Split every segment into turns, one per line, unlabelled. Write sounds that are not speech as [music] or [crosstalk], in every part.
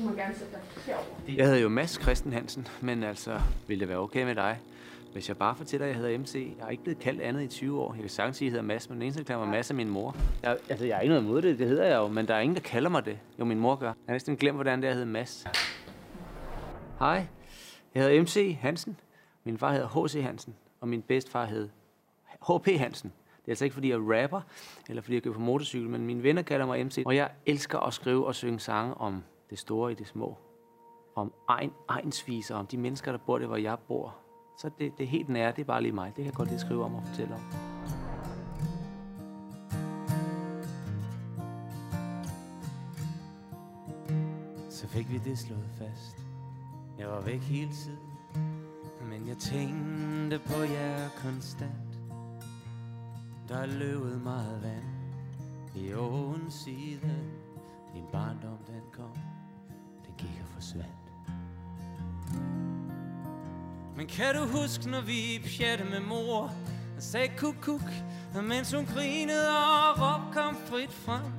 Du må gerne sætte dig herovre.
Jeg hedder jo Mads Christen Hansen, men altså, vil det være okay med dig, hvis jeg bare fortæller, at jeg hedder MC? Jeg er ikke blevet kaldt andet i 20 år. Jeg kan sagtens sige, at jeg hedder Mads, men den eneste, der kalder mig Mads, er min mor. Jeg, altså, jeg er ikke noget imod det, det hedder jeg jo, men der er ingen, der kalder mig det. Jo, min mor gør. Jeg har næsten glemt, hvordan det er, hedder Mads. Hej, jeg hedder MC Hansen. Min far hedder H.C. Hansen, og min bedstefar hed H.P. Hansen. Det er altså ikke, fordi jeg er rapper, eller fordi jeg kører på motorcykel, men mine venner kalder mig MC. Og jeg elsker at skrive og synge sange om det store i det små. Om egen, egensviser, om de mennesker, der bor det, hvor jeg bor. Så det, det er helt nære, det er bare lige mig. Det kan jeg godt lige skrive om og fortælle om. Så fik vi det slået fast. Jeg var væk hele tiden, men jeg tænkte på jer konstant. Der er løbet meget vand i åens side. Din barndom den kom, gik og forsvandt. Men kan du huske, når vi pjatte med mor og sagde kuk kuk, og mens hun grinede og råb kom frit frem?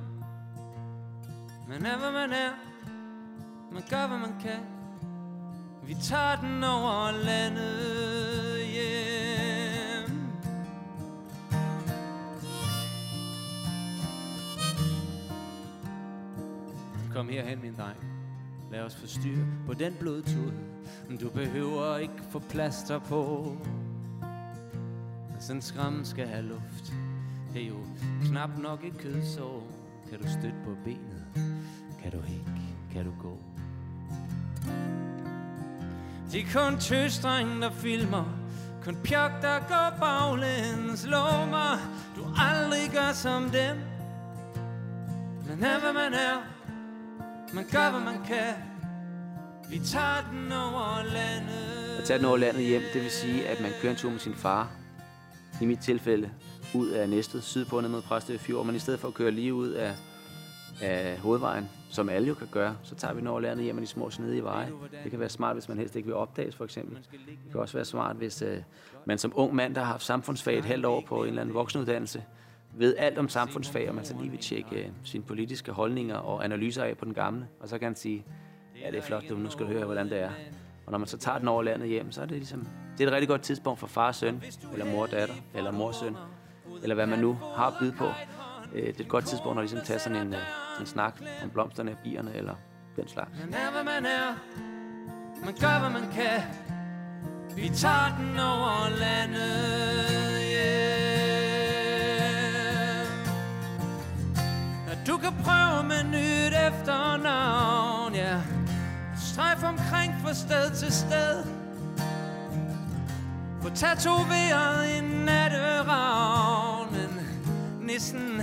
Man er, hvad man er, man gør, hvad man kan. Vi tager den over landet hjem. Kom herhen, min dreng. Lad os få styr på den blodtud. Du behøver ikke få plaster på. Sådan en skram skal have luft. Det er jo knap nok et kødsår. Kan du støtte på benet? Kan du ikke? Kan du gå? De er kun tøsdrenge, der filmer Kun pjok, der går baglæns Lov mig, du aldrig gør som dem Man er, hvad man er man gør, hvad man kan Vi tager den over landet At tage den over landet hjem, det vil sige, at man kører en tur med sin far I mit tilfælde ud af Næstved, sydpå ned mod Præstø Fjord, men i stedet for at køre lige ud af, af hovedvejen, som alle jo kan gøre, så tager vi den over landet hjem med de små snedige veje. Det kan være smart, hvis man helst ikke vil opdages, for eksempel. Det kan også være smart, hvis øh, man som ung mand, der har haft samfundsfag et halvt år på en eller anden voksenuddannelse, ved alt om samfundsfag, og man så lige vil tjekke øh, sine politiske holdninger og analyser af på den gamle, og så kan man sige, ja, det er flot, du, nu skal du høre, hvordan det er. Og når man så tager den over landet hjem, så er det ligesom, det er et rigtig godt tidspunkt for far og søn, eller mor og datter, eller mor og søn, eller hvad man nu har at byde på. Øh, det er et godt tidspunkt at ligesom tage sådan en, øh, en snak om blomsterne, bierne eller den slags. Man er, hvad man er. Man gør, hvad man kan. Vi tager den over landet Du kan prøve med nyt efternavn, ja. Strejf omkring fra sted til sted. Få tatoveret en natteravn, men nissen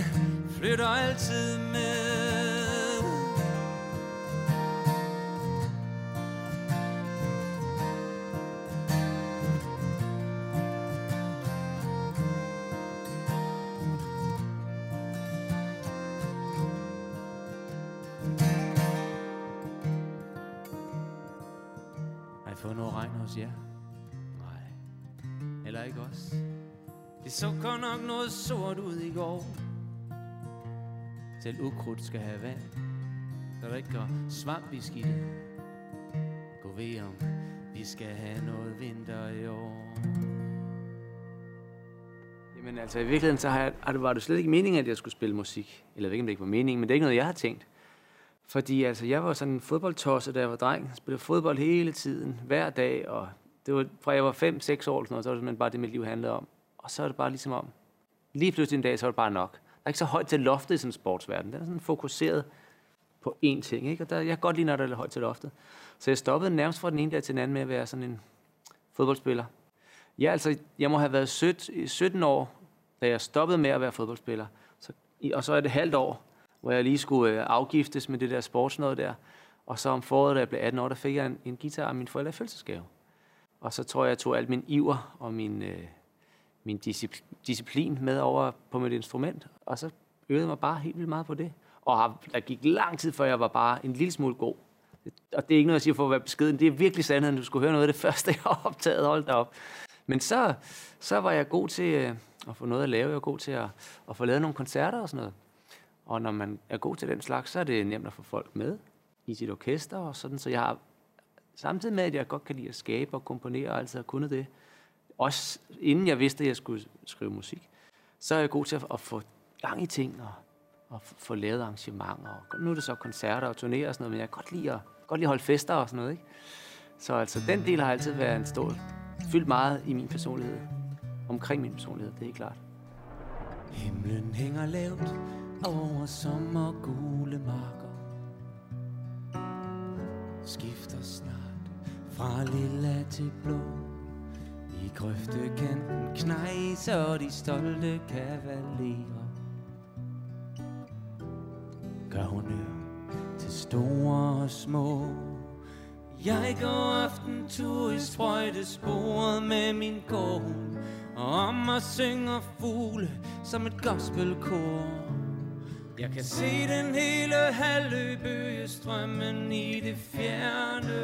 flytter altid med. Selv ukrudt skal have vand, så der ikke går svamp i skidtet. Gå ved om vi skal have noget vinter i år. Jamen altså, i virkeligheden så har jeg, har det, var det slet ikke meningen, at jeg skulle spille musik. Eller jeg ved ikke, om det ikke var meningen, men det er ikke noget, jeg har tænkt. Fordi altså, jeg var sådan en fodboldtosse, da jeg var dreng. Jeg spillede fodbold hele tiden, hver dag, og det var fra jeg var 5-6 år, eller sådan noget, så var det simpelthen bare det, mit liv handlede om. Og så er det bare ligesom om, lige pludselig en dag, så var det bare nok. Der er ikke så højt til loftet i sådan en sportsverden. Den er sådan fokuseret på én ting, ikke? Og der, jeg kan godt lide, når der er højt til loftet. Så jeg stoppede nærmest fra den ene dag til den anden med at være sådan en fodboldspiller. Ja, altså, jeg må have været 17, 17 år, da jeg stoppede med at være fodboldspiller. Så, og så er det halvt år, hvor jeg lige skulle øh, afgiftes med det der sportsnød der. Og så om foråret, da jeg blev 18 år, der fik jeg en, en guitar af min forældre i fødselsgave. Og så tror jeg, jeg tog alt min iver og min, øh, min disciplin med over på mit instrument. Og så øvede jeg mig bare helt vildt meget på det. Og har, der gik lang tid, før jeg var bare en lille smule god. Og det er ikke noget, jeg siger for at være beskeden. Det er virkelig sandheden. Du skulle høre noget af det [laughs] første, jeg har optaget. Hold da op. Men så, så var jeg god til øh, at få noget at lave. Jeg var god til at, at få lavet nogle koncerter og sådan noget. Og når man er god til den slags, så er det nemt at få folk med i sit orkester og sådan, så jeg har samtidig med, at jeg godt kan lide at skabe og komponere og altid har kunnet det, også inden jeg vidste, at jeg skulle skrive musik, så er jeg god til at, at få gang i ting og, og få lavet arrangementer. Og nu er det så koncerter og turnéer og sådan noget, men jeg kan godt lide at, godt lide at holde fester og sådan noget. Ikke? Så altså, den del har altid været en stor, fyldt meget i min personlighed. Omkring min personlighed, det er klart.
Himlen hænger lavt over sommergule marker Skifter snart fra lilla til blå i grøftekanten knejser de stolte kavalerer. Gør hun til store og små. Jeg går aftentur i sprøjtesporet med min kone Og om og synger fugle som et gospelkor. Jeg kan se den hele halvø bøge strømmen i det fjerne.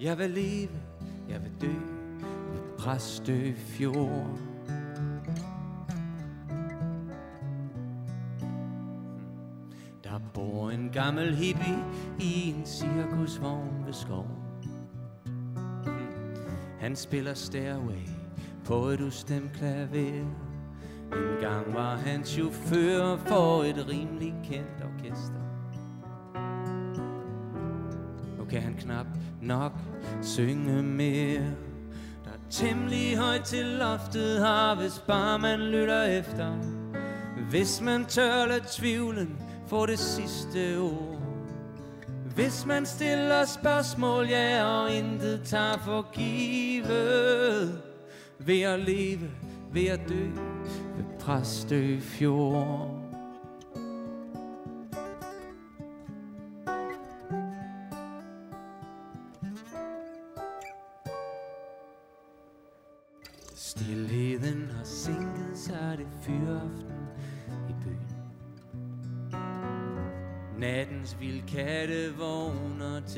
Jeg vil leve, jeg vil dø Præstø Fjord Der bor en gammel hippie i en cirkusvogn ved skoven. Han spiller Stairway på et ustemt klaver. En gang var han chauffør for et rimelig kendt orkester. Nu kan han knap nok synge mere. Temmelig højt til loftet har, hvis bare man lytter efter. Hvis man tør lade tvivlen få det sidste ord. Hvis man stiller spørgsmål, ja, og intet tager for givet. Ved at leve, ved at dø, ved Præstø Fjord.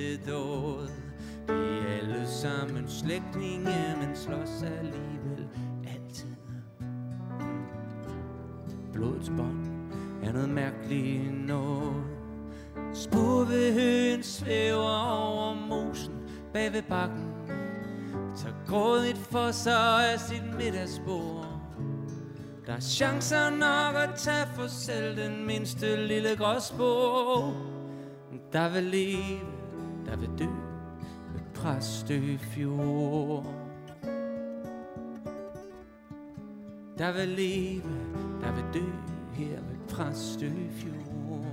Til dåd De er alle sammen slægtninge, men slås alligevel altid. Blodets bånd er noget mærkeligt noget. Spurvehøen svæver over mosen bag ved bakken. Tager grådigt for sig af sit middagsbord. Der er chancer nok at tage for selv den mindste lille gråsbog. Der vil leve, der vil dø ved Præstøfjord. Der vil leve, der vil dø her ved Præstøfjord.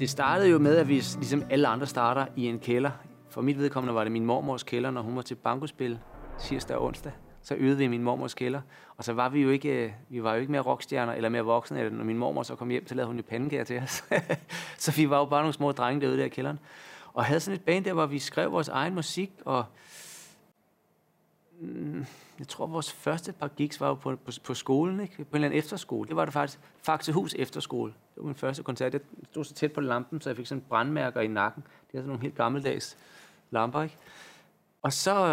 Det startede jo med, at vi ligesom alle andre starter i en kælder. For mit vedkommende var det min mormors kælder, når hun var til bankospil tirsdag og onsdag så øvede vi i min mormors kælder. Og så var vi jo ikke, øh, vi var jo ikke mere rockstjerner eller mere voksne. Eller når min mormor så kom hjem, så lavede hun jo pandekager til os. [laughs] så vi var jo bare nogle små drenge derude der i kælderen. Og havde sådan et band der, hvor vi skrev vores egen musik, og mm, jeg tror, vores første par gigs var jo på, på, på skolen, ikke? på en eller anden efterskole. Det var det faktisk Faxehus Efterskole. Det var min første koncert. Jeg stod så tæt på lampen, så jeg fik sådan brandmærker i nakken. Det er sådan nogle helt gammeldags lamper, ikke? Og så,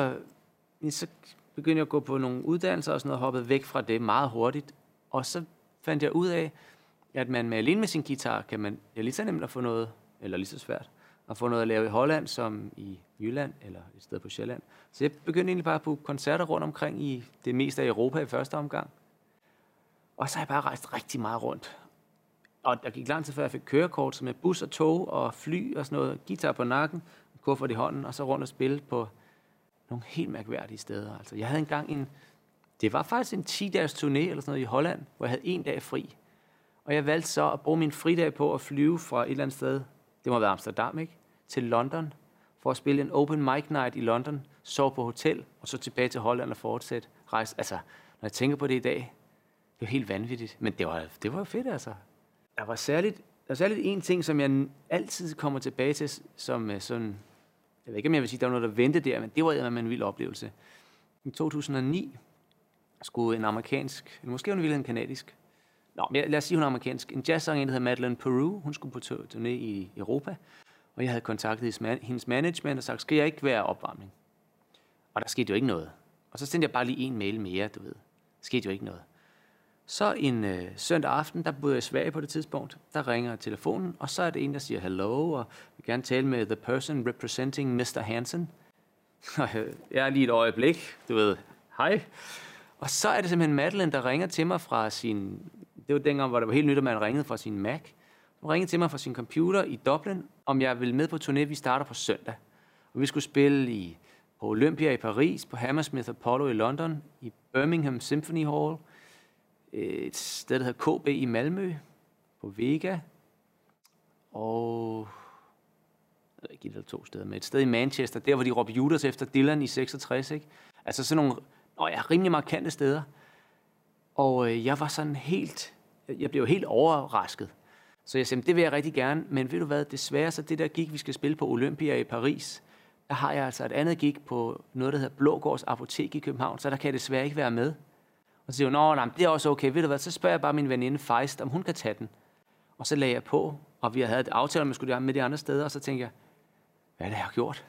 øh, så begyndte jeg at gå på nogle uddannelser og sådan noget, hoppede væk fra det meget hurtigt. Og så fandt jeg ud af, at man med alene med sin guitar kan man, ja, lige så nemt at få noget, eller lige så svært, at få noget at lave i Holland som i Jylland eller et sted på Sjælland. Så jeg begyndte egentlig bare på koncerter rundt omkring i det meste af Europa i første omgang. Og så har jeg bare rejst rigtig meget rundt. Og der gik lang tid før jeg fik kørekort, som med bus og tog og fly og sådan noget. Guitar på nakken, kuffert i hånden, og så rundt og spille på nogle helt mærkværdige steder. Altså, jeg havde engang en, det var faktisk en 10-dages turné eller sådan noget i Holland, hvor jeg havde en dag fri. Og jeg valgte så at bruge min fridag på at flyve fra et eller andet sted, det må være Amsterdam, ikke? Til London, for at spille en open mic night i London, sove på hotel, og så tilbage til Holland og fortsætte rejse. Altså, når jeg tænker på det i dag, det er helt vanvittigt. Men det var, det var fedt, altså. Der var særligt, der var særligt en ting, som jeg altid kommer tilbage til, som øh, sådan jeg ved ikke, om jeg vil sige, at der var noget, der ventede der, men det var en vild oplevelse. I 2009 skulle en amerikansk, eller måske hun ville en kanadisk, Nå, men lad os sige, hun er amerikansk. En jazzsangerinde, der hedder Madeleine Peru, hun skulle på turné i Europa, og jeg havde kontaktet hendes management og sagt, skal jeg ikke være opvarmning? Og der skete jo ikke noget. Og så sendte jeg bare lige en mail mere, du ved. Der skete jo ikke noget. Så en øh, søndag aften, der boede jeg i Sverige på det tidspunkt, der ringer telefonen, og så er det en, der siger hello, og vil gerne tale med the person representing Mr. Hansen. [laughs] Øh, jeg er lige et øjeblik, du ved, hej. Og så er det simpelthen Madeline, der ringer til mig fra sin... Det var dengang, hvor det var helt nyt, at man ringede fra sin Mac. Hun ringede til mig fra sin computer i Dublin, om jeg ville med på turné. Vi starter på søndag. Og vi skulle spille i, på Olympia i Paris, på Hammersmith Apollo i London, i Birmingham Symphony Hall, et sted, der hedder KB i Malmø, på Vega, og jeg ikke, et eller to steder, men et sted i Manchester, der hvor de råbte Judas efter Dylan i 66, ikke? Altså sådan nogle, åh ja, rimelig markante steder. Og øh, jeg var sådan helt, jeg blev helt overrasket. Så jeg sagde, det vil jeg rigtig gerne, men ved du hvad, desværre så det der gik, vi skal spille på Olympia i Paris, der har jeg altså et andet gik på noget, der hedder Blågårds Apotek i København, så der kan jeg desværre ikke være med. Og så siger hun, Nå, nej, det er også okay, ved du hvad, så spørger jeg bare min veninde Feist, om hun kan tage den. Og så lagde jeg på, og vi havde et aftale, om jeg skulle med de andre steder, og så tænkte jeg, hvad er det, jeg har gjort?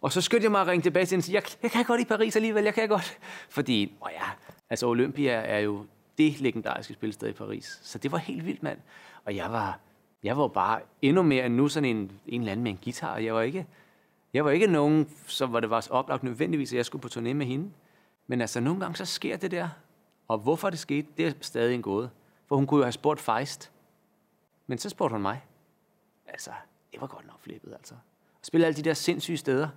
Og så skyndte jeg mig at ringe tilbage til hende og sige, jeg, jeg kan godt i Paris alligevel, jeg kan godt. Fordi, åh ja, altså Olympia er jo det legendariske spilsted i Paris. Så det var helt vildt, mand. Og jeg var, jeg var bare endnu mere end nu sådan en, en eller anden med en guitar. Jeg var ikke, jeg var ikke nogen, så var det var oplagt nødvendigvis, at jeg skulle på turné med hende. Men altså, nogle gange så sker det der. Og hvorfor det skete, det er stadig en gåde. For hun kunne jo have spurgt Feist. Men så spurgte hun mig. Altså, det var godt nok flippet, altså. At spille alle de der sindssyge steder.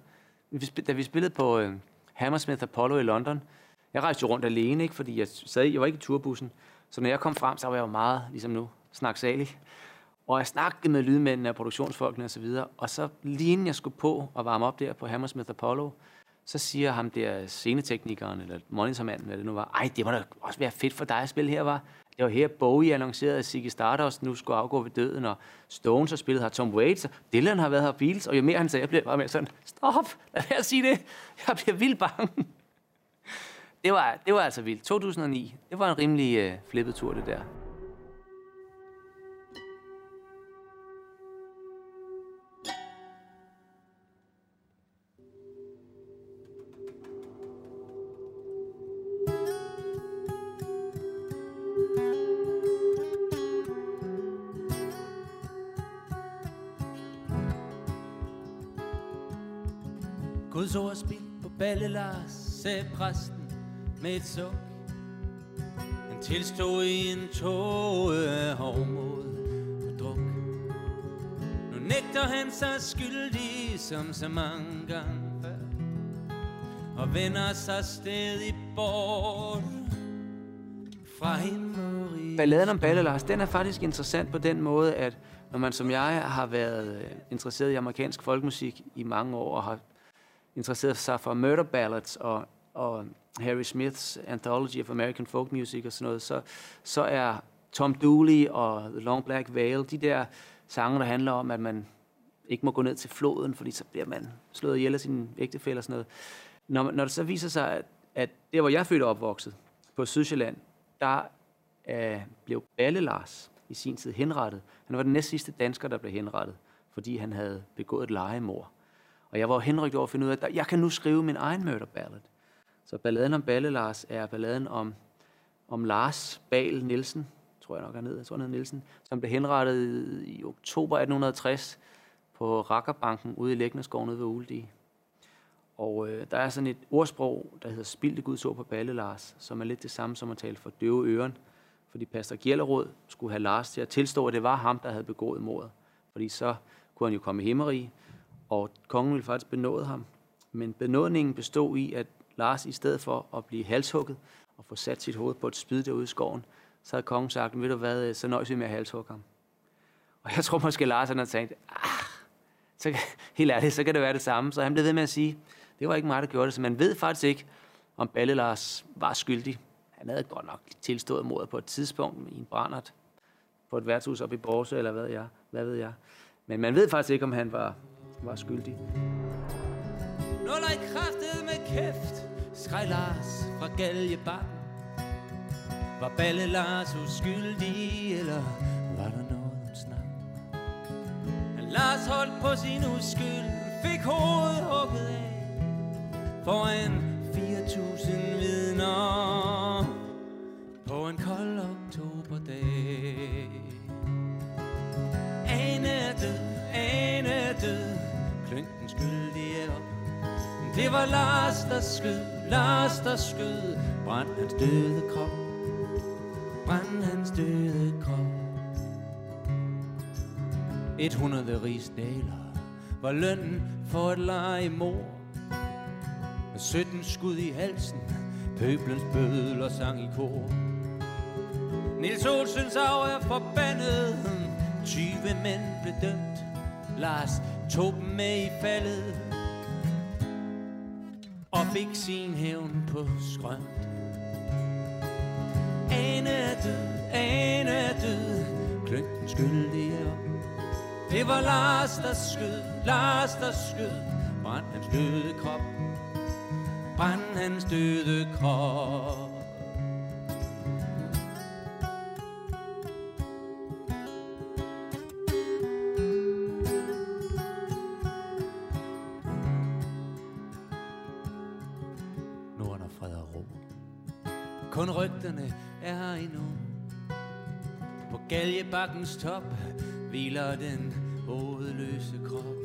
Da vi spillede på øh, Hammersmith Apollo i London, jeg rejste jo rundt alene, ikke, fordi jeg sad jeg var ikke i turbussen. Så når jeg kom frem, så var jeg jo meget, ligesom nu, snaksalig. Og jeg snakkede med lydmændene og produktionsfolkene osv. Og, og så lige inden jeg skulle på og varme op der på Hammersmith Apollo, så siger ham der sceneteknikeren, eller monitormanden, hvad det nu var, ej, det må da også være fedt for dig at spille her, var. Det var her, Bowie annoncerede, at Ziggy Stardust nu skulle afgå ved døden, og Stones har spillet her, Tom Waits, og Dylan har været her, Beatles, og jo mere han sagde, jeg blev bare mere sådan, stop, lad være at sige det, jeg bliver vildt bange. Det var, det var altså vildt. 2009, det var en rimelig øh, flippet tur, det der. Guds ord spildt på balle Lars, sagde præsten med et suk. Han tilstod i en tåge af hovmod og druk. Nu nægter han sig skyldig som så mange gange før. Og vender sig stadig bort fra himmelriget. Balladen om Balle Lars, den er faktisk interessant på den måde, at når man som jeg har været øh, interesseret i amerikansk folkmusik i mange år og har interesseret sig for murder ballads og, og Harry Smiths Anthology of American Folk Music og sådan noget, så, så er Tom Dooley og The Long Black Veil, de der sange, der handler om, at man ikke må gå ned til floden, fordi så bliver man slået ihjel af sin ægtefælle og sådan noget. Når, når det så viser sig, at, at der, hvor jeg født og opvokset, på Sydsjælland, der øh, blev Balle Lars i sin tid henrettet. Han var den næst sidste dansker, der blev henrettet, fordi han havde begået et legemord. Og jeg var henrygt over at finde ud af, at jeg kan nu skrive min egen murder ballad. Så balladen om Balle Lars er balladen om, om Lars Bal Nielsen, tror jeg nok er ned, jeg tror han Nielsen, som blev henrettet i oktober 1860 på Rakkerbanken ude i Lægneskoven ude ved Uledige. Og øh, der er sådan et ordsprog, der hedder Spildte Gud så på Balle Lars, som er lidt det samme som at tale for døve øren. Fordi pastor Gjellerod skulle have Lars til at tilstå, at det var ham, der havde begået mordet. Fordi så kunne han jo komme i himmerige, og kongen ville faktisk benåde ham. Men benådningen bestod i, at Lars i stedet for at blive halshugget og få sat sit hoved på et spyd derude i skoven, så havde kongen sagt, ved du hvad, øh, så nøjes vi med at halshugge ham. Og jeg tror måske, Lars han har tænkt, ah, så, [laughs] helt ærligt, så kan det være det samme. Så han blev ved med at sige, det var ikke mig, der gjorde det. Så man ved faktisk ikke, om Balle Lars var skyldig. Han havde godt nok tilstået mordet på et tidspunkt i en brændert på et værtshus oppe i Borse, eller hvad, jeg, hvad ved jeg. Men man ved faktisk ikke, om han var var skyldig. Nuller i kraftet med kæft, skreg Lars fra galjebakken. Var Balle Lars uskyldig, eller var der noget om snak? Lars holdt på sin uskyld, fik hovedet hugget af foran 4.000 vidner på
på en kold oktoberdag. Ane er død, Ane Det var Lars, der skød, Lars, der skød, brænd hans døde krop, brænd hans døde krop. 100 rigsdaler var lønnen for at lege mor. Med 17 skud i halsen, pøblens bødler sang i kor. Nils Olsens arv er forbandet, 20 mænd blev dømt. Lars tog dem med i faldet, og fik sin hævn på skrønt. Ane er død, Ane er død, klønken skyldig op. Det var Lars, der skød, Lars, der skød, brænd hans døde krop, brænd hans døde krop. Endnu. På galjebakkens top hviler den hovedløse krop.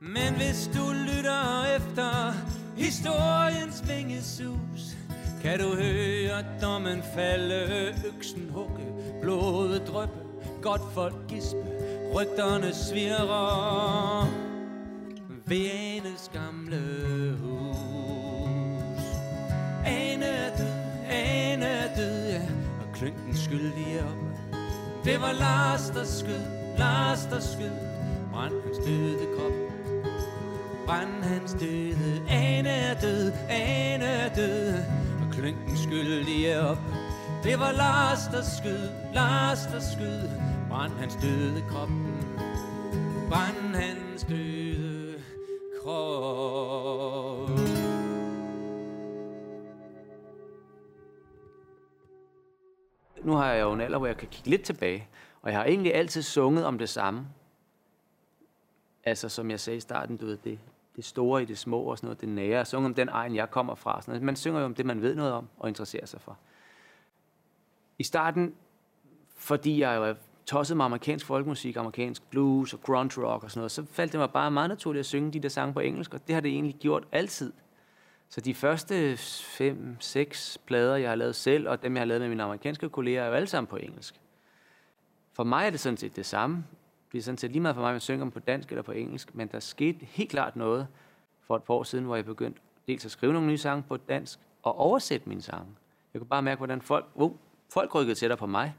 Men hvis du lytter efter historiens vingesus, kan du høre dommen falde, øksen hugge, blodet drøbe, godt folk gispe, rygterne svirrer Venes gamle skyldige er op. Det var Lars, der skød, Lars, der skød, brænd hans døde krop. Brænd hans døde, Ane er død, Ane er død, og klynken skyldige op. Det var Lars, der skød, Lars, der skød, brænd hans døde krop. Brænd hans døde krop. Nu har jeg jo en alder, hvor jeg kan kigge lidt tilbage, og jeg har egentlig altid sunget om det samme. Altså, som jeg sagde i starten, du ved, det, det store i det små og sådan noget, det nære. Jeg sunget om den egen, jeg kommer fra. Sådan noget. Man synger jo om det, man ved noget om og interesserer sig for. I starten, fordi jeg jo er tosset med amerikansk folkmusik, amerikansk blues og grunge rock og sådan noget, så faldt det mig bare meget naturligt at synge de der sange på engelsk, og det har det egentlig gjort altid. Så de første fem, seks plader, jeg har lavet selv, og dem, jeg har lavet med mine amerikanske kolleger, er jo alle sammen på engelsk. For mig er det sådan set det samme. Det er sådan set lige meget for mig, om jeg synger dem på dansk eller på engelsk, men der skete helt klart noget for et par år siden, hvor jeg begyndte dels at skrive nogle nye sange på dansk, og oversætte mine sange. Jeg kunne bare mærke, hvordan folk, oh, folk rykkede tættere på mig.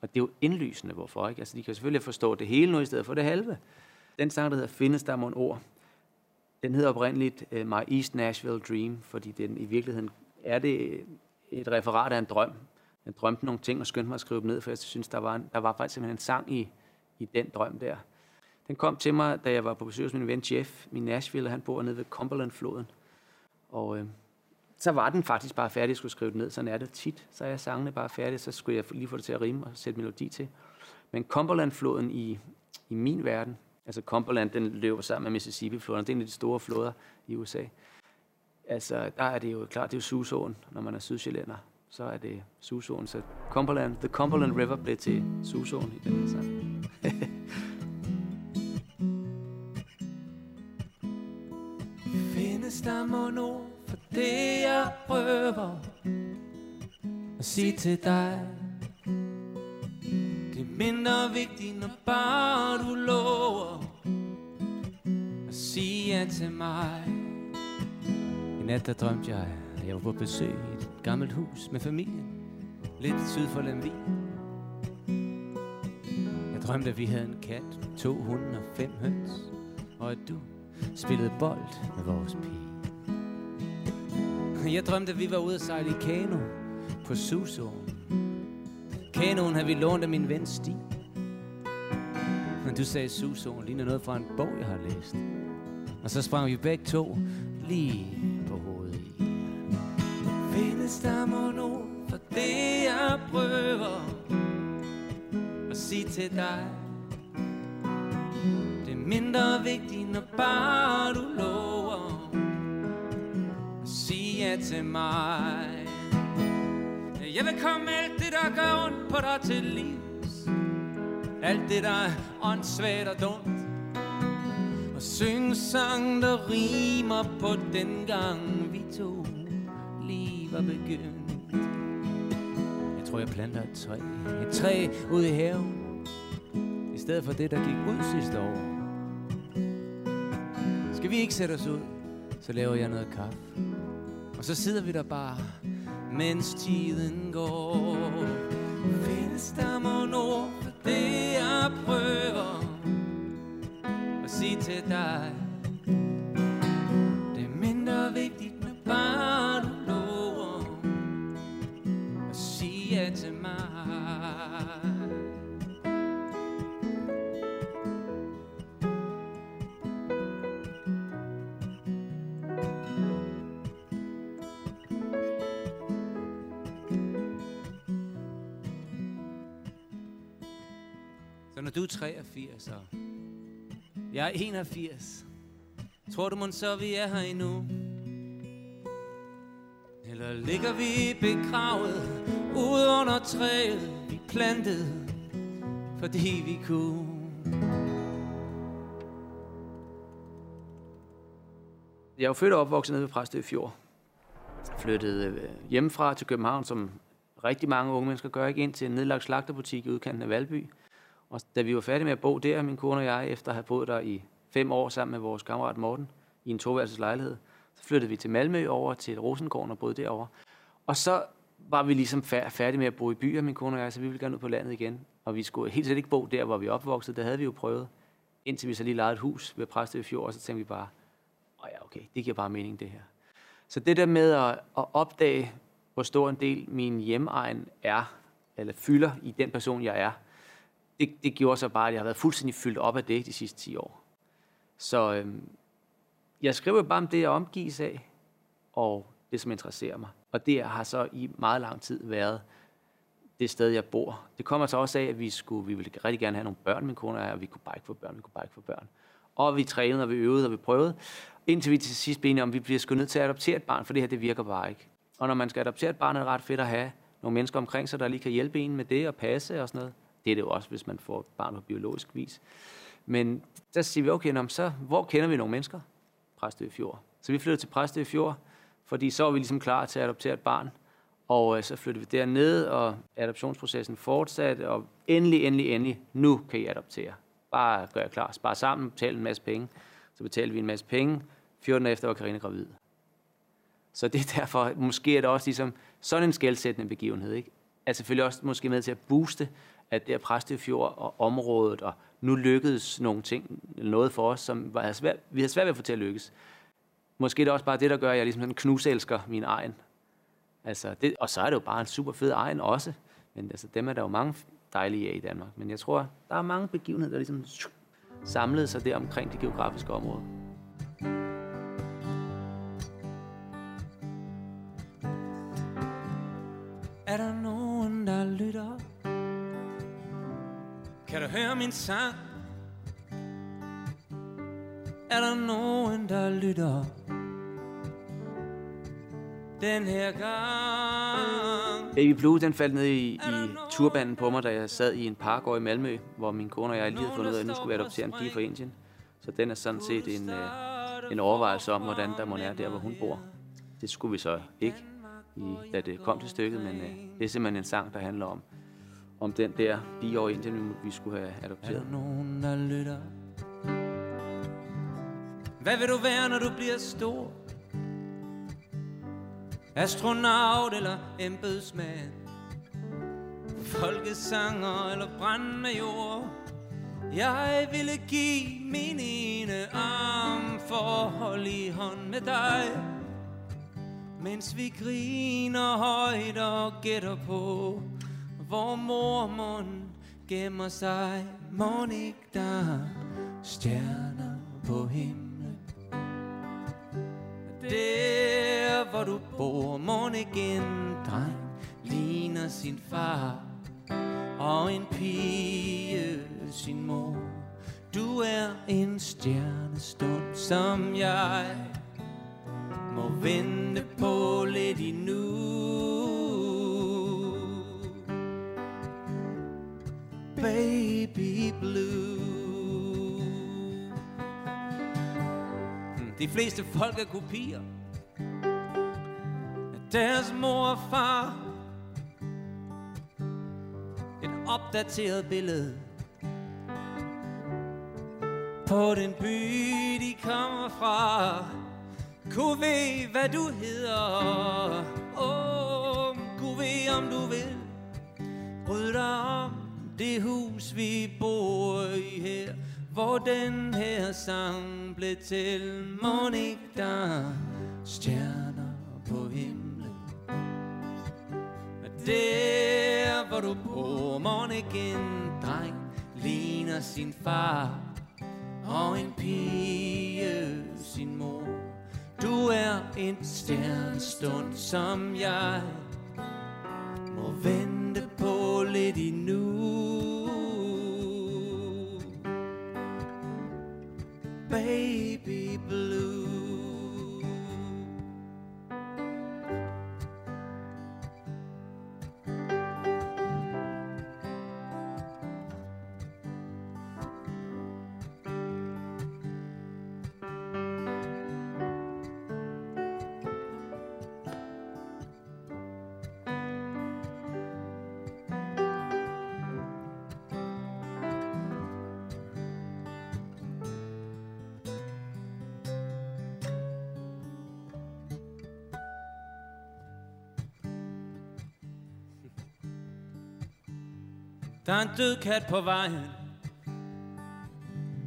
Og det er jo indlysende, hvorfor. Ikke? Altså, de kan selvfølgelig forstå det hele nu, i stedet for det halve. Den sang, der hedder Findes der mon ord, den hedder oprindeligt uh, My East Nashville Dream, fordi den i virkeligheden er det øh, et referat af en drøm. Jeg drømte nogle ting og skyndte mig at skrive dem ned, for jeg synes, der var, en, der var faktisk simpelthen en sang i, i den drøm der. Den kom til mig, da jeg var på besøg hos min ven Jeff i Nashville, og han bor nede ved Cumberland-floden. Og øh, så var den faktisk bare færdig, jeg skulle skrive den ned. Sådan er det tit. Så er jeg sangene bare færdig, så skulle jeg lige få det til at rime og sætte melodi til. Men Cumberland-floden i, i min verden, altså Cumberland, den løber sammen med Mississippi-floden, det er en af de store floder i USA. Altså, der er det jo klart, det er jo Susåen, når man er sydsjællænder. Så er det Susåen, så Cumberland, The Cumberland River blev til Susåen i den her sang. [laughs] Findes der mon for det jeg prøver at sige til dig mindre vigtig, når bare du lover At sige ja til mig. I nat der drømte jeg, at jeg var på besøg i et gammelt hus med familien Lidt syd for Lemvig. Jeg drømte, at vi havde en kat, to hunde og fem høns Og at du spillede bold med vores pige. Jeg drømte, at vi var ude at sejle i kano på Susåen. Kanoen havde vi lånt af min ven Stig. Men du sagde, Suso, ligner noget fra en bog, jeg har læst. Og så sprang vi begge to lige på hovedet i. Findes der mono for det, jeg prøver at sige til dig? Det er mindre vigtigt, når bare du lover ja til mig. Jeg vil komme alt det, der gør ondt på dig til livs. Alt det, der er åndssvagt og dumt. Og syng sang, der rimer på den gang, vi to lige var begyndt. Jeg tror, jeg planter et træ. Et træ ude i haven. I stedet for det, der gik ud sidste år. Skal vi ikke sætte os ud, så laver jeg noget kaffe. Og så sidder vi der bare, mens tiden går. Findes der mon ord for det, jeg prøver at sige til dig? Er 83 og jeg er 81, tror du mon så, vi er her endnu? Eller ligger vi begravet ud under træet, vi plantede, fordi vi kunne? Jeg er jo født og opvokset nede ved Præstø Fjord. Flyttede øh, hjemmefra til København, som rigtig mange unge mennesker gør, ikke ind til en nedlagt slagterbutik i udkanten af Valby. Og da vi var færdige med at bo der, min kone og jeg, efter at have boet der i fem år sammen med vores kammerat Morten, i en toværelses lejlighed, så flyttede vi til Malmø over til Rosengården og boede derovre. Og så var vi ligesom færdige med at bo i byer, min kone og jeg, så vi ville gerne ud på landet igen. Og vi skulle helt slet ikke bo der, hvor vi opvoksede. opvokset. Det havde vi jo prøvet, indtil vi så lige lejede et hus ved Præstø i fjor, og så tænkte vi bare, åh ja, okay, det giver bare mening det her. Så det der med at, at opdage, hvor stor en del min hjemmeegn er, eller fylder i den person, jeg er, det, det gjorde så bare, at jeg har været fuldstændig fyldt op af det de sidste 10 år. Så øhm, jeg skriver bare om det, jeg omgives af, og det, som interesserer mig. Og det har så i meget lang tid været det sted, jeg bor. Det kommer så også af, at vi, skulle, vi ville rigtig gerne have nogle børn, min kone og jeg, og vi kunne bare ikke få børn, vi kunne bare ikke få børn. Og vi trænede, og vi øvede, og vi prøvede, indtil vi til sidst blev om, vi bliver sgu nødt til at adoptere et barn, for det her, det virker bare ikke. Og når man skal adoptere et barn, er det ret fedt at have nogle mennesker omkring sig, der lige kan hjælpe en med det og passe og sådan noget. Det er det jo også, hvis man får et barn på biologisk vis. Men der siger vi, okay, nå, så hvor kender vi nogle mennesker? Præstø Fjord. Så vi flyttede til Præstø Fjord, fordi så var vi ligesom klar til at adoptere et barn. Og øh, så flyttede vi derned, og adoptionsprocessen fortsatte, og endelig, endelig, endelig, nu kan I adoptere. Bare gør jeg klar. Spar sammen, betal en masse penge. Så betalte vi en masse penge. 14 efter var Karina gravid. Så det er derfor, måske er det også ligesom sådan en skældsættende begivenhed, ikke? Er selvfølgelig også måske med til at booste, at det er Præstefjord og området, og nu lykkedes nogle ting, noget for os, som var svært, vi har svært ved at få til at lykkes. Måske er det også bare det, der gør, at jeg ligesom sådan knuselsker min egen. Altså det, og så er det jo bare en super fed egen også. Men altså, dem er der jo mange dejlige af i Danmark. Men jeg tror, der er mange begivenheder, der ligesom samlede sig der omkring det geografiske område. Er der nogen, der lytter? Kan du høre min sang? Er der nogen, der lytter? Den her gang Baby Blue, den faldt ned i, i turbanen på mig, da jeg sad i en park over i Malmø, hvor min kone og jeg lige havde fundet ud af, at nu skulle vi adoptere en pige fra Indien. Så den er sådan set en, øh, en overvejelse om, hvordan der må være der, hvor hun bor. Det skulle vi så ikke, i, da det kom til stykket, men øh, det er simpelthen en sang, der handler om, om den der pige over Indien, vi skulle have adopteret. Er der nogen, der lytter? Hvad vil du være, når du bliver stor? Astronaut eller embedsmand? Folkesanger eller brandmajor? Jeg ville give min ene arm for at holde i hånd med dig Mens vi griner højt og gætter på hvor mormon gemmer sig må ikke der stjerner på himlen? Der hvor du bor må ikke en dreng Ligner sin far Og en pige sin mor? Du er en stjernestund Som jeg må vente på lidt endnu. Baby blue hmm, De fleste folk er kopier af deres mor og far Et opdateret billede på den by, de kommer fra. Kunne ved, hvad du hedder. Åh, oh, kunne ved, om du vil. Bryd dig om det hus, vi bor i her. Hvor den her sang blev til. Monik, der stjerner på himlen. Der, hvor du bor, Monik, en dreng ligner sin far og en pige sin mor. Du er en stjernestund, som jeg en død kat på vejen.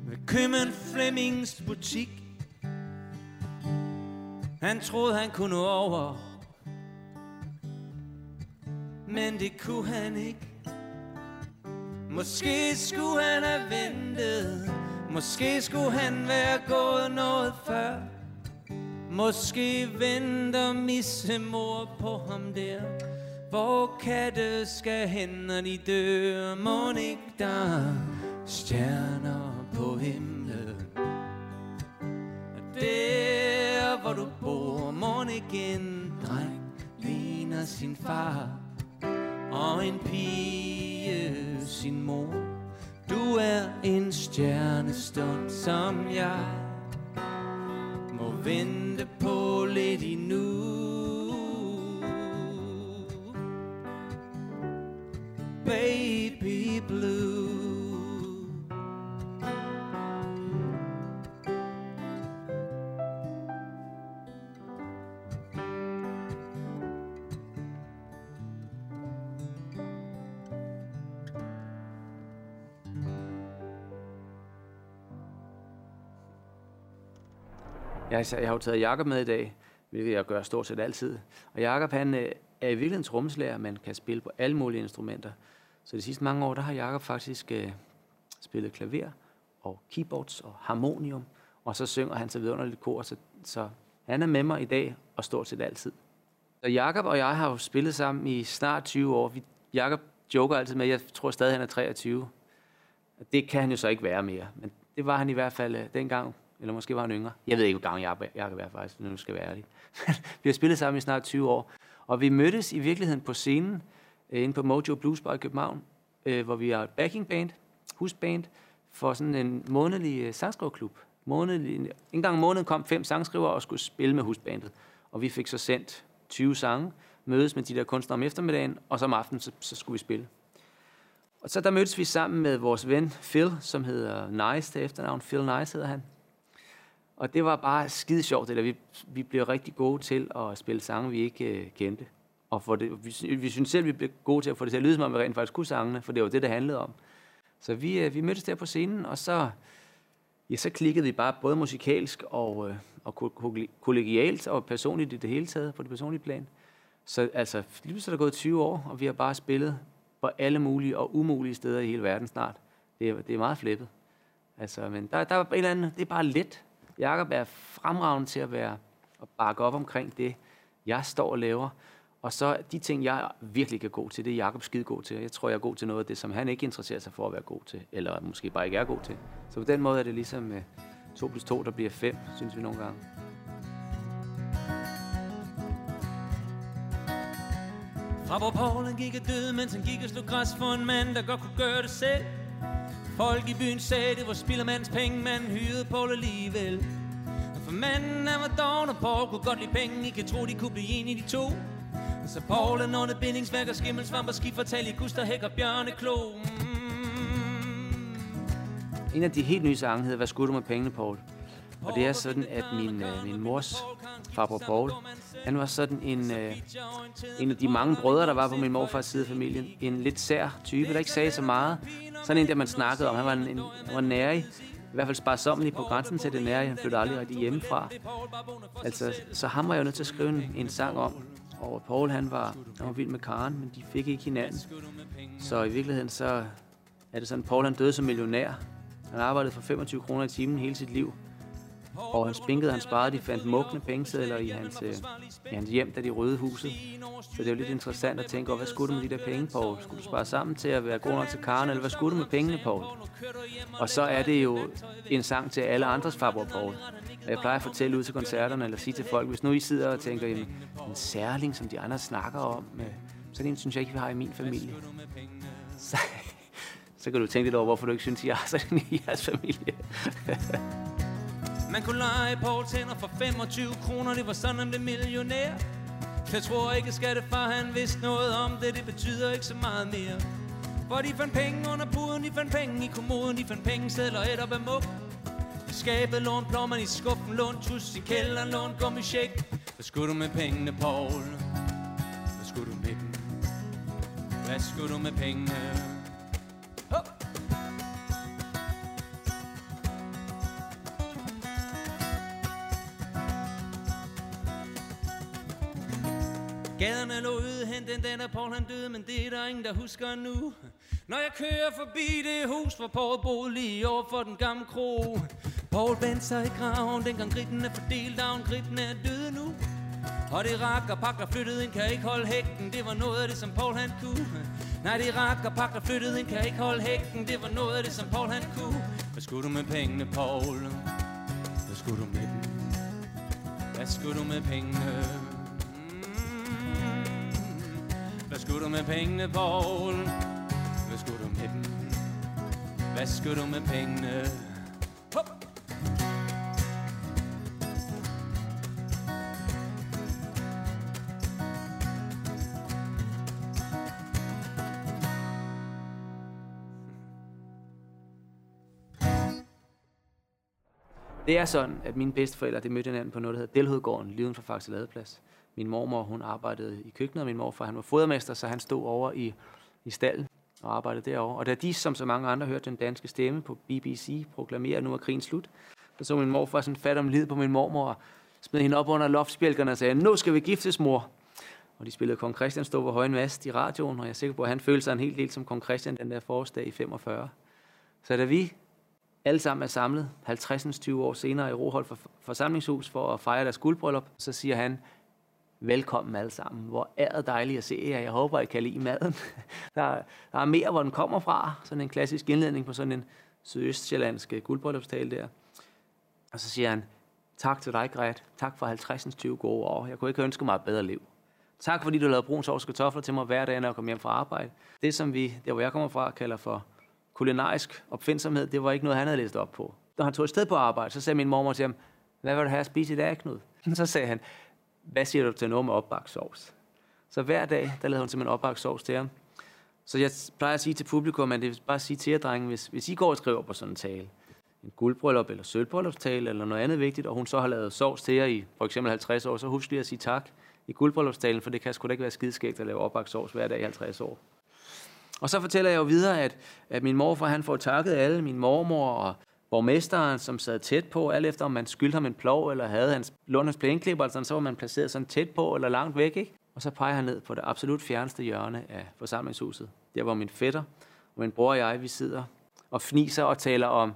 Ved købmand Flemmings butik. Han troede han kunne nå over. Men det kunne han ikke. Måske skulle han have ventet. Måske skulle han være gået noget før. Måske venter missemor på ham der hvor katte skal hen, når de dør? Må ikke der stjerner på himlen? Der hvor du bor Må ikke en dreng ligner sin far? Og en pige sin mor? Du er en stjernestund som jeg Må vinde
Jeg, jeg har jo taget Jakob med i dag, hvilket jeg gør stort set altid. Og Jakob han øh, er i virkeligheden trommeslager, man kan spille på alle mulige instrumenter. Så de sidste mange år, der har Jakob faktisk øh, spillet klaver og keyboards og harmonium, og så synger han så vidunderligt kor, så, så han er med mig i dag og stort set altid. Så Jakob og jeg har jo spillet sammen i snart 20 år. Vi, Jakob joker altid med, jeg tror stadig, han er 23. Det kan han jo så ikke være mere, men det var han i hvert fald øh, dengang, eller måske var han yngre. Jeg ved ikke, hvor gammel jeg kan være faktisk, nu skal jeg være ærlig. [laughs] vi har spillet sammen i snart 20 år, og vi mødtes i virkeligheden på scenen, øh, inde på Mojo Blues Bar i København, øh, hvor vi er et backing band, husband, for sådan en månedlig øh, sangskriverklub. Månedlig, en gang om måneden kom fem sangskrivere og skulle spille med husbandet. Og vi fik så sendt 20 sange, mødes med de der kunstnere om eftermiddagen, og så om aftenen, så, så skulle vi spille. Og så der mødtes vi sammen med vores ven Phil, som hedder Nice til efternavn. Phil Nice hedder han. Og det var bare skide sjovt, eller. Vi, vi blev rigtig gode til at spille sange, vi ikke øh, kendte og for det, vi, vi synes selv, vi blev gode til at få det til at lyde, som om vi rent faktisk kunne sangene, for det var det, det handlede om. Så vi, øh, vi mødtes der på scenen, og så, ja, så klikkede vi bare både musikalsk og, øh, og kollegialt og personligt i det hele taget, på det personlige plan. Så altså, lige så er der gået 20 år, og vi har bare spillet på alle mulige og umulige steder i hele verden snart. Det er, det er meget flippet. Altså, men der, der er en eller anden, det er bare let. Jakob er fremragende til at være og bakke op omkring det, jeg står og laver. Og så de ting, jeg virkelig er god til, det er Jakob skide god til. Jeg tror, jeg er god til noget af det, som han ikke interesserer sig for at være god til, eller måske bare ikke er god til. Så på den måde er det ligesom øh, 2 plus 2, der bliver 5, synes vi nogle gange.
Fra hvor han gik og døde, mens han gik og slog græs for en mand, der godt kunne gøre det selv. Folk i byen sagde, det var spillermands penge, man hyrede Paul alligevel. For manden han var doven, og Paul kunne godt lide penge, I kan tro, de kunne blive enige de to. Så Paul han ordnede bindingsværk og skimmelsvamp og skifortal i Gustav Hæk og Bjørne Klo. Mm.
En af de helt nye sange hedder Hvad skulle du med pengene, Paul? Og det er sådan, at min, øh, min mors farbror Paul, han var sådan en, øh, en af de mange brødre, der var på min morfars side af familien. En lidt sær type, der ikke sagde så meget. Sådan en, der man snakkede om. Han var, en, en, han var nærig. I hvert fald sparsommelig på grænsen til det nære. Han flyttede aldrig rigtig hjemmefra. Altså, så ham var jeg jo nødt til at skrive en, en sang om. Og Paul, han var, han var vild med Karen, men de fik ikke hinanden. Så i virkeligheden, så er det sådan, Paul han døde som millionær. Han arbejdede for 25 kroner i timen hele sit liv. Og han spinkede, han sparede, de fandt mugne pengesedler i hans, øh, i hans hjem, da de røde huset. Så det er jo lidt interessant at tænke over, hvad skulle du med de der penge, Paul? Skulle du spare sammen til at være god nok til Karen, eller hvad skulle du med pengene, Paul? Og så er det jo en sang til alle andres farbror, Paul. Og jeg plejer at fortælle ud til koncerterne, eller sige til folk, hvis nu I sidder og tænker, jamen, en særling, som de andre snakker om, øh, så den synes jeg ikke, vi har i min familie. Så, [laughs] så kan du tænke lidt over, hvorfor du ikke synes, jeg har sådan i jeres familie. [laughs]
Man kunne lege Paul tænder for 25 kroner, det var sådan, han blev millionær. Jeg tror ikke, skattefar han vidste noget om det, det betyder ikke så meget mere. For de fandt penge under puden, de fandt penge i kommoden, de fandt penge sædler et op ad muk. De skabet lån plommerne i skuffen, lån tus i kælderen, lån gummishake. Hvad skulle du med pengene, Paul? Hvad skulle du med dem? Hvad skulle du med pengene? Gaderne lå øde hen den dag, da Paul han døde, men det er der ingen, der husker nu. Når jeg kører forbi det hus, hvor Paul boede lige over for den gamle kro. Paul vendte sig i graven, dengang gritten er fordelt, down, gritten er døde nu. Og det rak og pakker flyttede ind, kan ikke holde hægten, det var noget af det, som Paul han kunne. Nej, det rak og pakker flyttede ind, kan ikke holde hægten, det var noget af det, som Paul han kunne. Hvad skulle du med pengene, Paul? Hvad skulle du med dem? Hvad skulle du med pengene? Hvad skulle du med pengene, Paul? Hvad skulle du med dem? Hvad skulle du med pengene? Hop!
Det er sådan, at mine bedsteforældre de mødte hinanden på noget, der hedder Delhedgården, lige uden for Faxe Ladeplads. Min mormor, hun arbejdede i køkkenet, og min morfar, han var fodermester, så han stod over i, i stallen og arbejdede derovre. Og da de, som så mange andre, hørte den danske stemme på BBC proklamere, at nu er krigen slut, så så min morfar sådan fat om lid på min mormor og smed hende op under loftspjælkerne og sagde, nu skal vi giftes, mor. Og de spillede Kong Christian stå på højen mast i radioen, og jeg er sikker på, at han følte sig en helt del som Kong Christian den der forårsdag i 45. Så da vi alle sammen er samlet 50 20 år senere i Roholt for forsamlingshus for at fejre deres guldbryllup, så siger han, velkommen alle sammen. Hvor er det dejligt at se jer. Jeg håber, I kan lide maden. [laughs] Der, der er mere, hvor den kommer fra. Sådan en klassisk indledning på sådan en sydøstsjællandsk øh, guldbryllupstale der. Og så siger han, tak til dig, Gret. Tak for 50 20 gode år. Jeg kunne ikke ønske mig et bedre liv. Tak fordi du lavede brun sovs kartofler til mig hver dag, når jeg kom hjem fra arbejde. Det, som vi, der hvor jeg kommer fra, kalder for kulinarisk opfindsomhed, det var ikke noget, han havde læst op på. Når han tog et sted på arbejde, så sagde min mormor til ham, hvad vil du have at spise i dag, Knud? [laughs] Så sagde han, hvad siger du til noget med opbagt sovs? Så hver dag, der lavede hun simpelthen opbagt sovs til ham. Så jeg plejer at sige til publikum, at det er bare at sige til jer, drenge, hvis, hvis I går og skriver på sådan en tale, en guldbryllup eller sølvbryllupstale eller noget andet vigtigt, og hun så har lavet sovs til jer i for eksempel 50 år, så husk lige at sige tak i guldbryllupstalen, for det kan sgu da ikke være skideskægt at lave opbagt sovs hver dag i 50 år. Og så fortæller jeg jo videre, at, at min morfar han får takket alle, min mormor og borgmesteren, som sad tæt på, alt efter om man skyldte ham en plov, eller havde hans lånerens plæneklipper, altså, så var man placeret sådan tæt på, eller langt væk, ikke? Og så peger han ned på det absolut fjerneste hjørne af forsamlingshuset. Der var min fætter, og min bror og jeg, vi sidder og fniser og taler om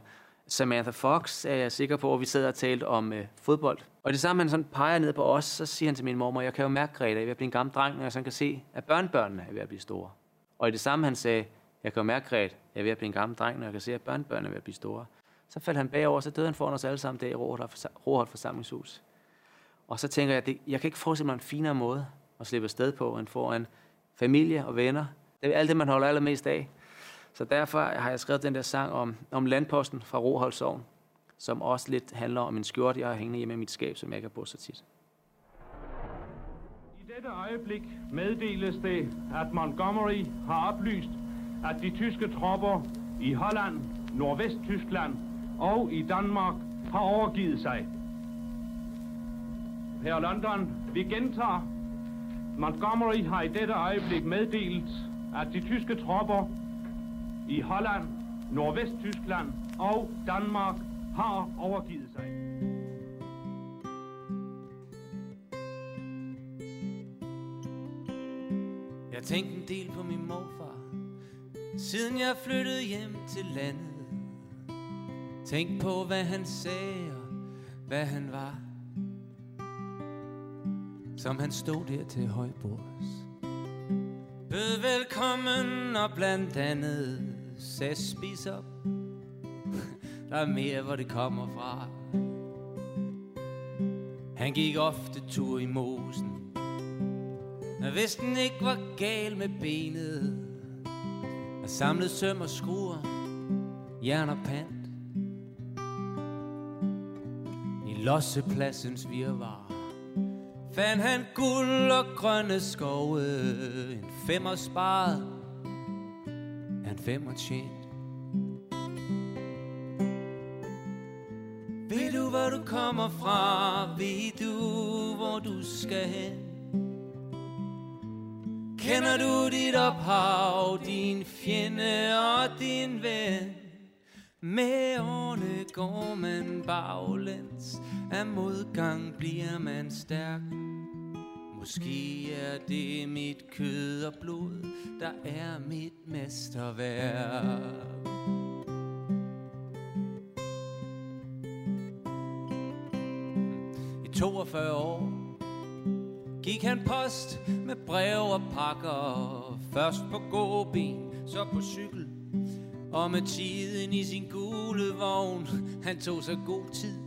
Samantha Fox, er jeg sikker på, at vi sidder og talt om øh, fodbold. Og det samme, han sådan peger ned på os, så siger han til min mormor, jeg kan jo mærke, Greta, jeg er ved at blive en gammel dreng, når jeg sådan kan se, at børnebørnene er ved at blive store. Og i det samme, han sagde, jeg kan jo mærke, Greta, jeg er ved at blive en gammel dreng, når jeg kan se, at børnebørnene er ved at blive store. Så faldt han bagover, så døde han foran os alle sammen der i Roholt forsamlingshus. Og så tænker jeg, at jeg kan ikke forestille mig en finere måde at slippe afsted på, end foran familie og venner. Det er alt det, man holder allermest af. Så derfor har jeg skrevet den der sang om, om landposten fra Roholdsovn, som også lidt handler om en skjorte, jeg har hængende hjemme i mit skab, som jeg ikke har på så tit.
I dette øjeblik meddeles det, at Montgomery har oplyst, at de tyske tropper i Holland, Nordvest-Tyskland og i Danmark har overgivet sig. Her London, vi gentager. Montgomery har i dette øjeblik meddelt, at de tyske tropper i Holland, Nordvesttyskland og Danmark har overgivet sig.
Jeg tænkte en del på min morfar, siden jeg flyttede hjem til landet. Tænk på, hvad han sagde og hvad han var. Som han stod der til højbords. Bød velkommen og blandt andet sagde spis op. [laughs] Der er mere, hvor det kommer fra. Han gik ofte tur i mosen. Og hvis den ikke var gal med benet Og samlede søm og skruer Jern og pant lossepladsens virvar Fandt han guld og grønne skove En femmer sparet En femmer tjent Ved du, hvor du kommer fra? Ved du, hvor du skal hen? Kender du dit ophav, din fjende og din ven? Med årene går man baglæns, af modgang bliver man stærk. Måske er det mit kød og blod, der er mit mesterværk. I 42 år gik han post med brev og pakker. Først på gåben, så på cykel. Og med tiden i sin gule vogn, han tog sig god tid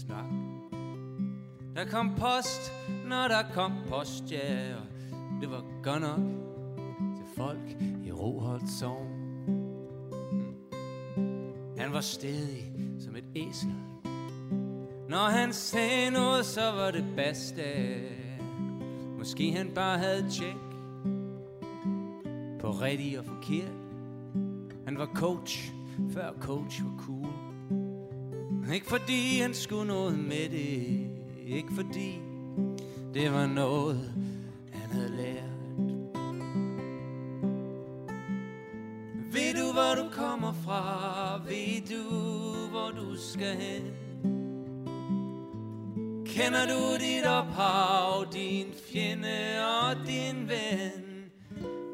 snak. Der kom post, når der kom post, ja, og det var godt nok til folk i Roholt Sogn. Hmm. Han var stedig som et æsel. Når han sagde noget, så var det bedste. Måske han bare havde tjek på rigtigt og forkert. Han var coach, før coach var cool. Ikke fordi han skulle noget med det. Ikke fordi det var noget, han havde lært. Ved du, hvor du kommer fra? Ved du, hvor du skal hen? Kender du dit ophav, din fjende og din ven?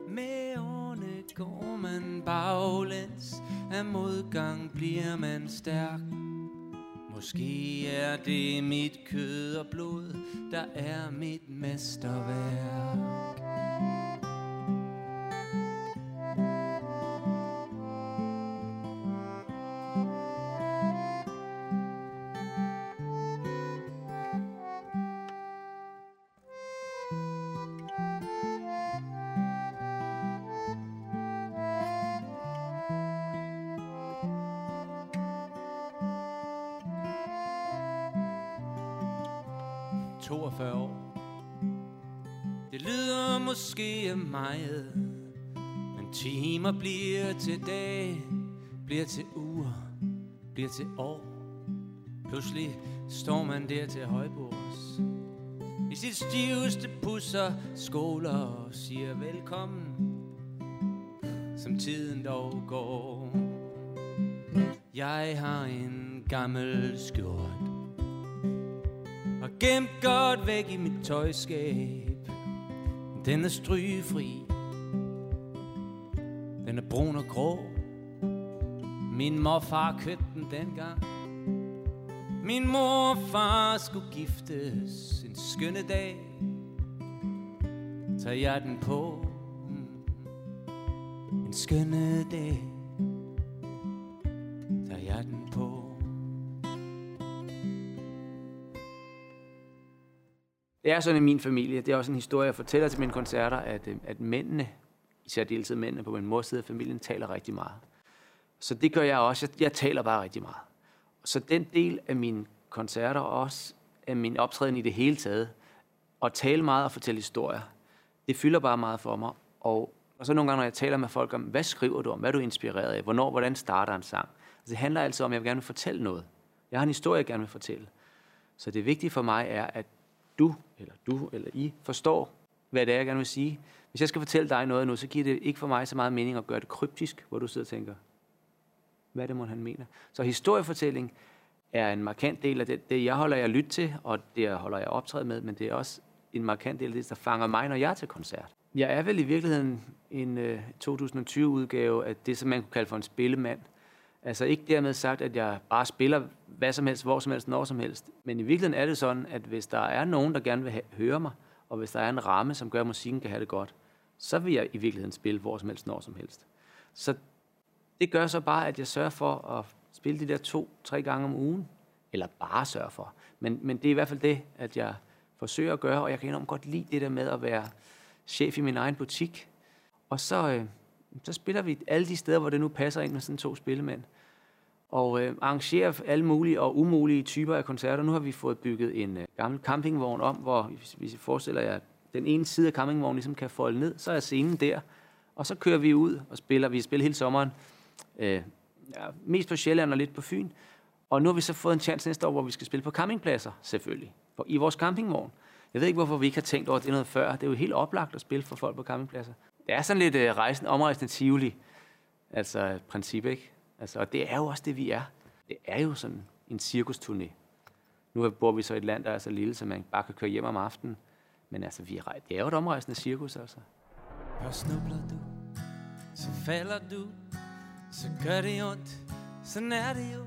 Med årene går man baglæns, af modgang bliver man stærk. Måske er det mit kød og blod, der er mit mesterværk. Til dage Bliver til uger Bliver til år Pludselig står man der til højbords I sit stiveste pusser skoler og siger velkommen Som tiden dog går Jeg har en gammel skjort og gemt godt væk i mit tøjskab. Den er strygefri. Den er brun og grå. Min morfar købte den dengang. Min morfar skulle giftes en skønne dag. Tag jeg den på mm. en skønne dag. Tag jeg den på
det er sådan i min familie, det er også en historie, jeg fortæller til mine koncerter, at, øh, at mændene, især deltid mændene på min mors side af familien, taler rigtig meget. Så det gør jeg også. Jeg, jeg taler bare rigtig meget. Så den del af mine koncerter, også af min optræden i det hele taget, at tale meget og fortælle historier, det fylder bare meget for mig. Og, og så nogle gange, når jeg taler med folk om, hvad skriver du om, hvad er du inspireret af, hvornår, hvordan starter en sang. Altså, det handler altså om, at jeg gerne vil fortælle noget. Jeg har en historie, jeg gerne vil fortælle. Så det vigtige for mig er, at du, eller du, eller I, forstår, hvad det er, jeg gerne vil sige. Hvis jeg skal fortælle dig noget nu, så giver det ikke for mig så meget mening at gøre det kryptisk, hvor du sidder og tænker, hvad det må han mener. Så historiefortælling er en markant del af det, det jeg holder jeg lyt til, og det jeg holder jeg optræde med, men det er også en markant del af det, der fanger mig, når jeg er til koncert. Jeg er vel i virkeligheden en uh, øh, 2020-udgave af det, som man kunne kalde for en spillemand. Altså ikke dermed sagt, at jeg bare spiller hvad som helst, hvor som helst, når som helst. Men i virkeligheden er det sådan, at hvis der er nogen, der gerne vil høre mig, og hvis der er en ramme, som gør, at musikken kan have det godt, så vil jeg i virkeligheden spille hvor som helst, når som helst. Så det gør så bare, at jeg sørger for at spille de der to-tre gange om ugen. Eller bare sørge for. Men, men det er i hvert fald det, at jeg forsøger at gøre, og jeg kan enormt godt lide det der med at være chef i min egen butik. Og så, øh, så spiller vi alle de steder, hvor det nu passer ind med sådan to spillemænd. Og øh, arrangerer alle mulige og umulige typer af koncerter. Nu har vi fået bygget en øh, gammel campingvogn om, hvor hvis I forestiller jer, den ene side af campingvognen ligesom kan folde ned, så er scenen der. Og så kører vi ud og spiller. Vi spiller hele sommeren. Øh, ja, mest på Sjælland og lidt på Fyn. Og nu har vi så fået en chance næste år, hvor vi skal spille på campingpladser, selvfølgelig. På, I vores campingvogn. Jeg ved ikke, hvorfor vi ikke har tænkt over det noget før. Det er jo helt oplagt at spille for folk på campingpladser. Det er sådan lidt øh, rejsen, omrejsende Tivoli, altså princip, ikke? Altså, og det er jo også det, vi er. Det er jo sådan en cirkusturné. Nu bor vi så i et land, der er så lille, så man bare kan køre hjem om aftenen. Men altså, vi er, det er jo et omrejsende cirkus, altså.
Og snubler du, så falder du, så gør det ondt, sådan er det jo.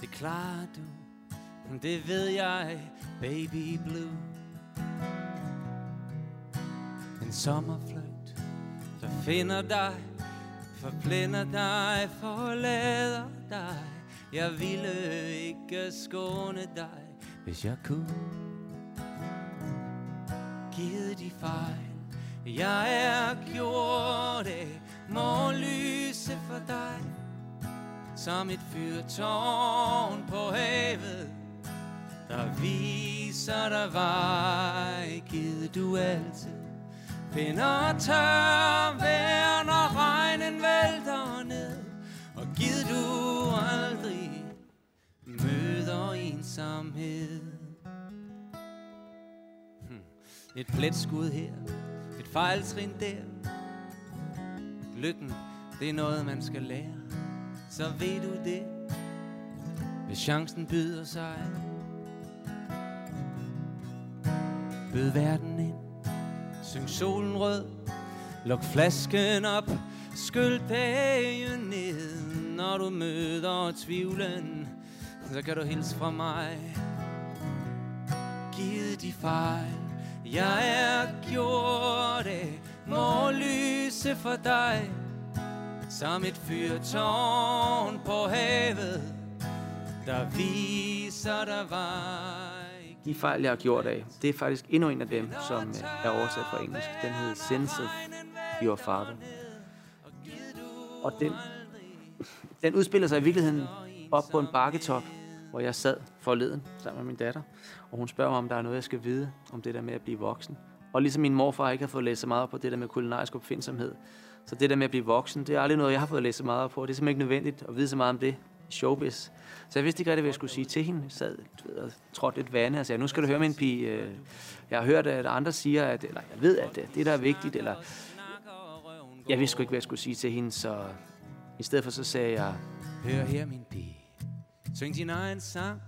Det klarer du, det ved jeg, baby blue. En sommerfløjt, der finder dig, forblænder dig, forlader dig. Jeg ville ikke skåne dig, hvis jeg kunne. Givet de fejl, jeg er gjort af morgenlyse for dig. Som et fyrtårn på havet, der viser dig vej, givet du altid. Finder tør vejr, når regnen vælter ned, og givet du aldrig møder ensomhed. Et pletskud her, et fejltrin der. Lykken, det er noget, man skal lære. Så ved du det, hvis chancen byder sig. Bød verden ind. Syng solen rød. Luk flasken op. Skyld dagen ned. Når du møder tvivlen Så kan du hilse fra mig. Givet de fejl. Jeg er gjort af Må for dig Som et fyrtårn på havet Der viser dig vej
de fejl, jeg har gjort af, det er faktisk endnu en af dem, som øh, er oversat fra engelsk. Den hedder Sense Your Father. Og den, den udspiller sig i virkeligheden op på en bakketop, hvor jeg sad forleden sammen med min datter. Og hun spørger mig, om der er noget, jeg skal vide om det der med at blive voksen. Og ligesom min morfar ikke har fået læst så meget op på det der med kulinarisk opfindsomhed, så det der med at blive voksen, det er aldrig noget, jeg har fået læst så meget op på. Det er simpelthen ikke nødvendigt at vide så meget om det showbiz. Så jeg vidste ikke rigtig, hvad jeg skulle sige til hende. Jeg sad og trådte lidt vande og sagde, nu skal du høre min pige. Øh, jeg har hørt, at andre siger, at eller jeg ved, at det der er vigtigt, eller jeg vidste ikke, hvad jeg skulle sige til hende, så i stedet for så sagde jeg,
Hør her, min pige. Syng din egen sang,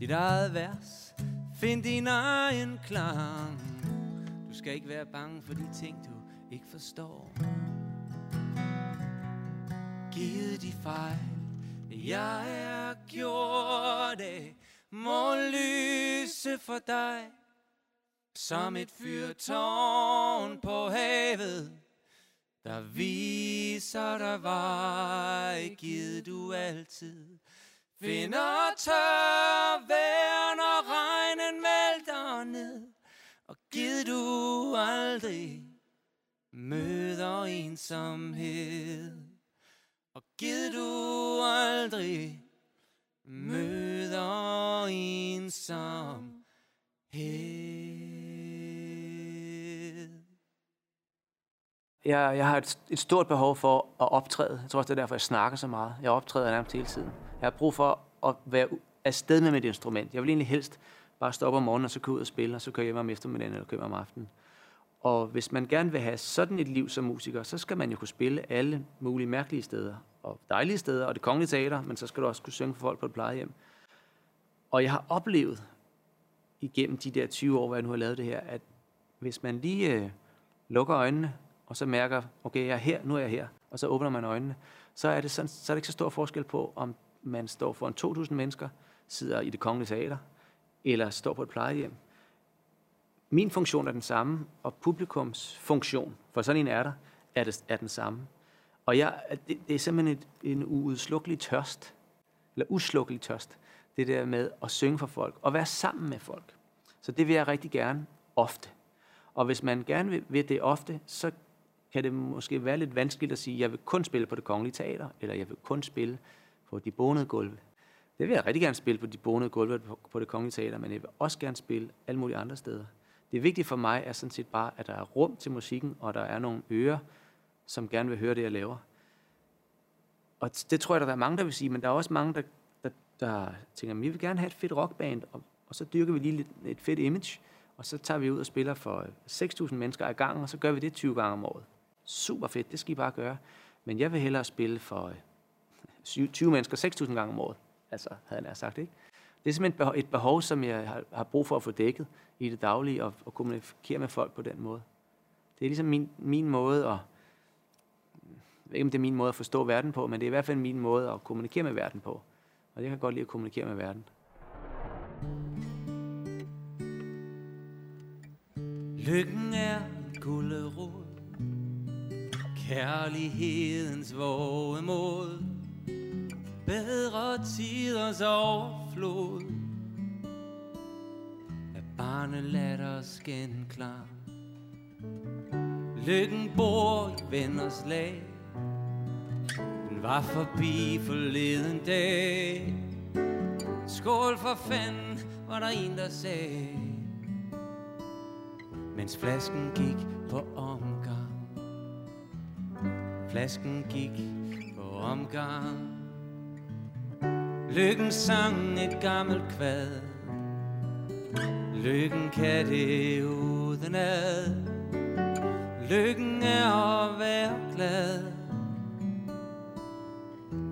dit eget vers. Find din egen klang. Du skal ikke være bange for de ting, du ikke forstår. Givet de fejl, jeg er gjort af. må lyse for dig, som et fyrtårn på havet, der viser dig vej, givet du altid. Finder tør vær, når regnen vælter ned, giv du aldrig møder ensomhed. Og giv du aldrig møder ensomhed.
Jeg, jeg har et, et stort behov for at optræde. Jeg tror også, det er derfor, jeg snakker så meget. Jeg optræder nærmest hele tiden. Jeg har brug for at være afsted med mit instrument. Jeg vil egentlig helst bare stoppe om morgenen, og så gå ud og spille, og så køre hjem om eftermiddagen, eller køre om aftenen. Og hvis man gerne vil have sådan et liv som musiker, så skal man jo kunne spille alle mulige mærkelige steder, og dejlige steder, og det kongelige teater, men så skal du også kunne synge for folk på et plejehjem. Og jeg har oplevet igennem de der 20 år, hvor jeg nu har lavet det her, at hvis man lige øh, lukker øjnene, og så mærker, okay, jeg er her, nu er jeg her, og så åbner man øjnene, så er det, sådan, så er det ikke så stor forskel på, om man står for en 2.000 mennesker, sidder i det kongelige teater, eller står på et plejehjem. Min funktion er den samme, og publikums funktion, for sådan en er der, er, det, er den samme. Og jeg, det, det er simpelthen et, en uudslukkelig tørst, eller uslukkelig tørst, det der med at synge for folk, og være sammen med folk. Så det vil jeg rigtig gerne ofte. Og hvis man gerne vil, vil det ofte, så kan det måske være lidt vanskeligt at sige, jeg vil kun spille på det kongelige teater, eller jeg vil kun spille på de bonede gulve. Det vil jeg rigtig gerne spille på de bonede gulve på det kongelige teater, men jeg vil også gerne spille alle mulige andre steder. Det vigtige for mig er sådan set bare, at der er rum til musikken, og der er nogle ører, som gerne vil høre det, jeg laver. Og det tror jeg, der er mange, der vil sige, men der er også mange, der, der, der tænker, at vi vil gerne have et fedt rockband, og, og så dyrker vi lige lidt, et fedt image, og så tager vi ud og spiller for 6.000 mennesker ad gangen, og så gør vi det 20 gange om året. Super fedt, det skal I bare gøre. Men jeg vil hellere spille for øh, 20 mennesker 6.000 gange om året. Altså, havde jeg sagt, ikke? Det er simpelthen et behov, som jeg har, har brug for at få dækket i det daglige, og, og kommunikere med folk på den måde. Det er ligesom min, min måde at, jeg ved ikke, om det er min måde at forstå verden på, men det er i hvert fald min måde at kommunikere med verden på. Og jeg kan godt lide at kommunikere med verden.
Lykken er gulderod Kærlighedens vågemod Bedre tiders overflod. Af barnelatters klar Lykken bor i venners lag. Den var forbi forleden dag. Skål for fanden, var der en, der sagde. Mens flasken gik på omgang. Flasken gik på omgang. Lykken sang et gammelt kvad. Lykken kan det uden ad. Lykken er at være glad.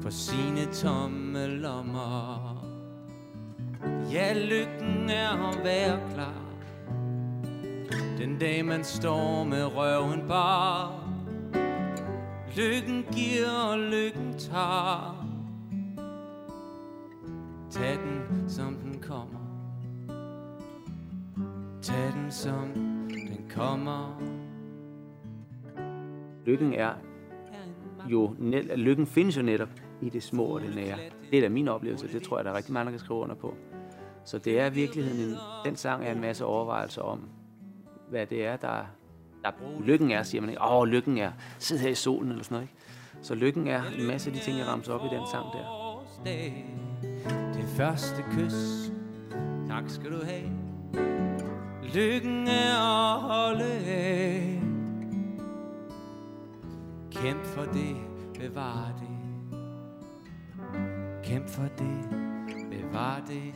For sine tomme lommer. Ja, lykken er at være klar. Den dag man står med røven bar. Lykken giver og lykken tager. Tag den, som den kommer Tag den, som den kommer
Lykken er jo, net, lykken findes jo netop i det små og det nære. Det er da min oplevelse, det tror jeg, der er rigtig mange, der kan skrive under på. Så det er i virkeligheden, en, den sang er en masse overvejelser om, hvad det er, der, der lykken er, siger man ikke. Åh, lykken er, sid her i solen eller sådan noget. Ikke? Så lykken er en masse af de ting, jeg ramte op i den sang der.
Første kys, tak skal du have. Lykken er at holde af. Kæmp for det, bevar det. Kæmp for det, bevar det.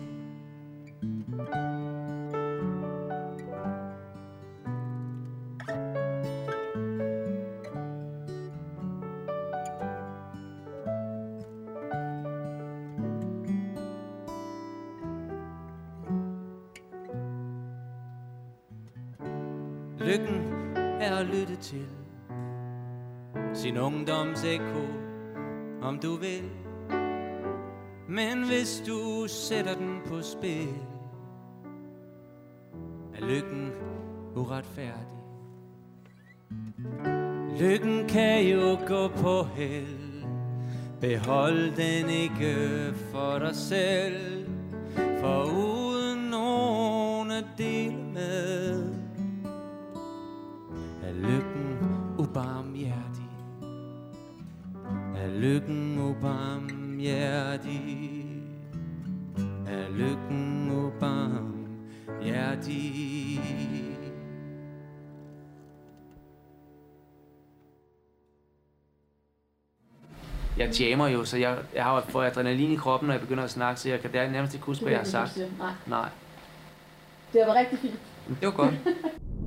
Ungdoms ekko, om du vil. Men hvis du sætter den på spil, er lykken uretfærdig. Lykken kan jo gå på held, behold den ikke for dig selv, for uden nogen at dele med lykken ubarmhjertig? Er lykken ubarmhjertig?
Jeg jammer jo, så jeg, jeg har fået adrenalin i kroppen, når jeg begynder at snakke, så jeg kan nærmest ikke huske, hvad jeg har sagt.
Nej.
Nej,
Det var rigtig fint.
det var godt. [laughs]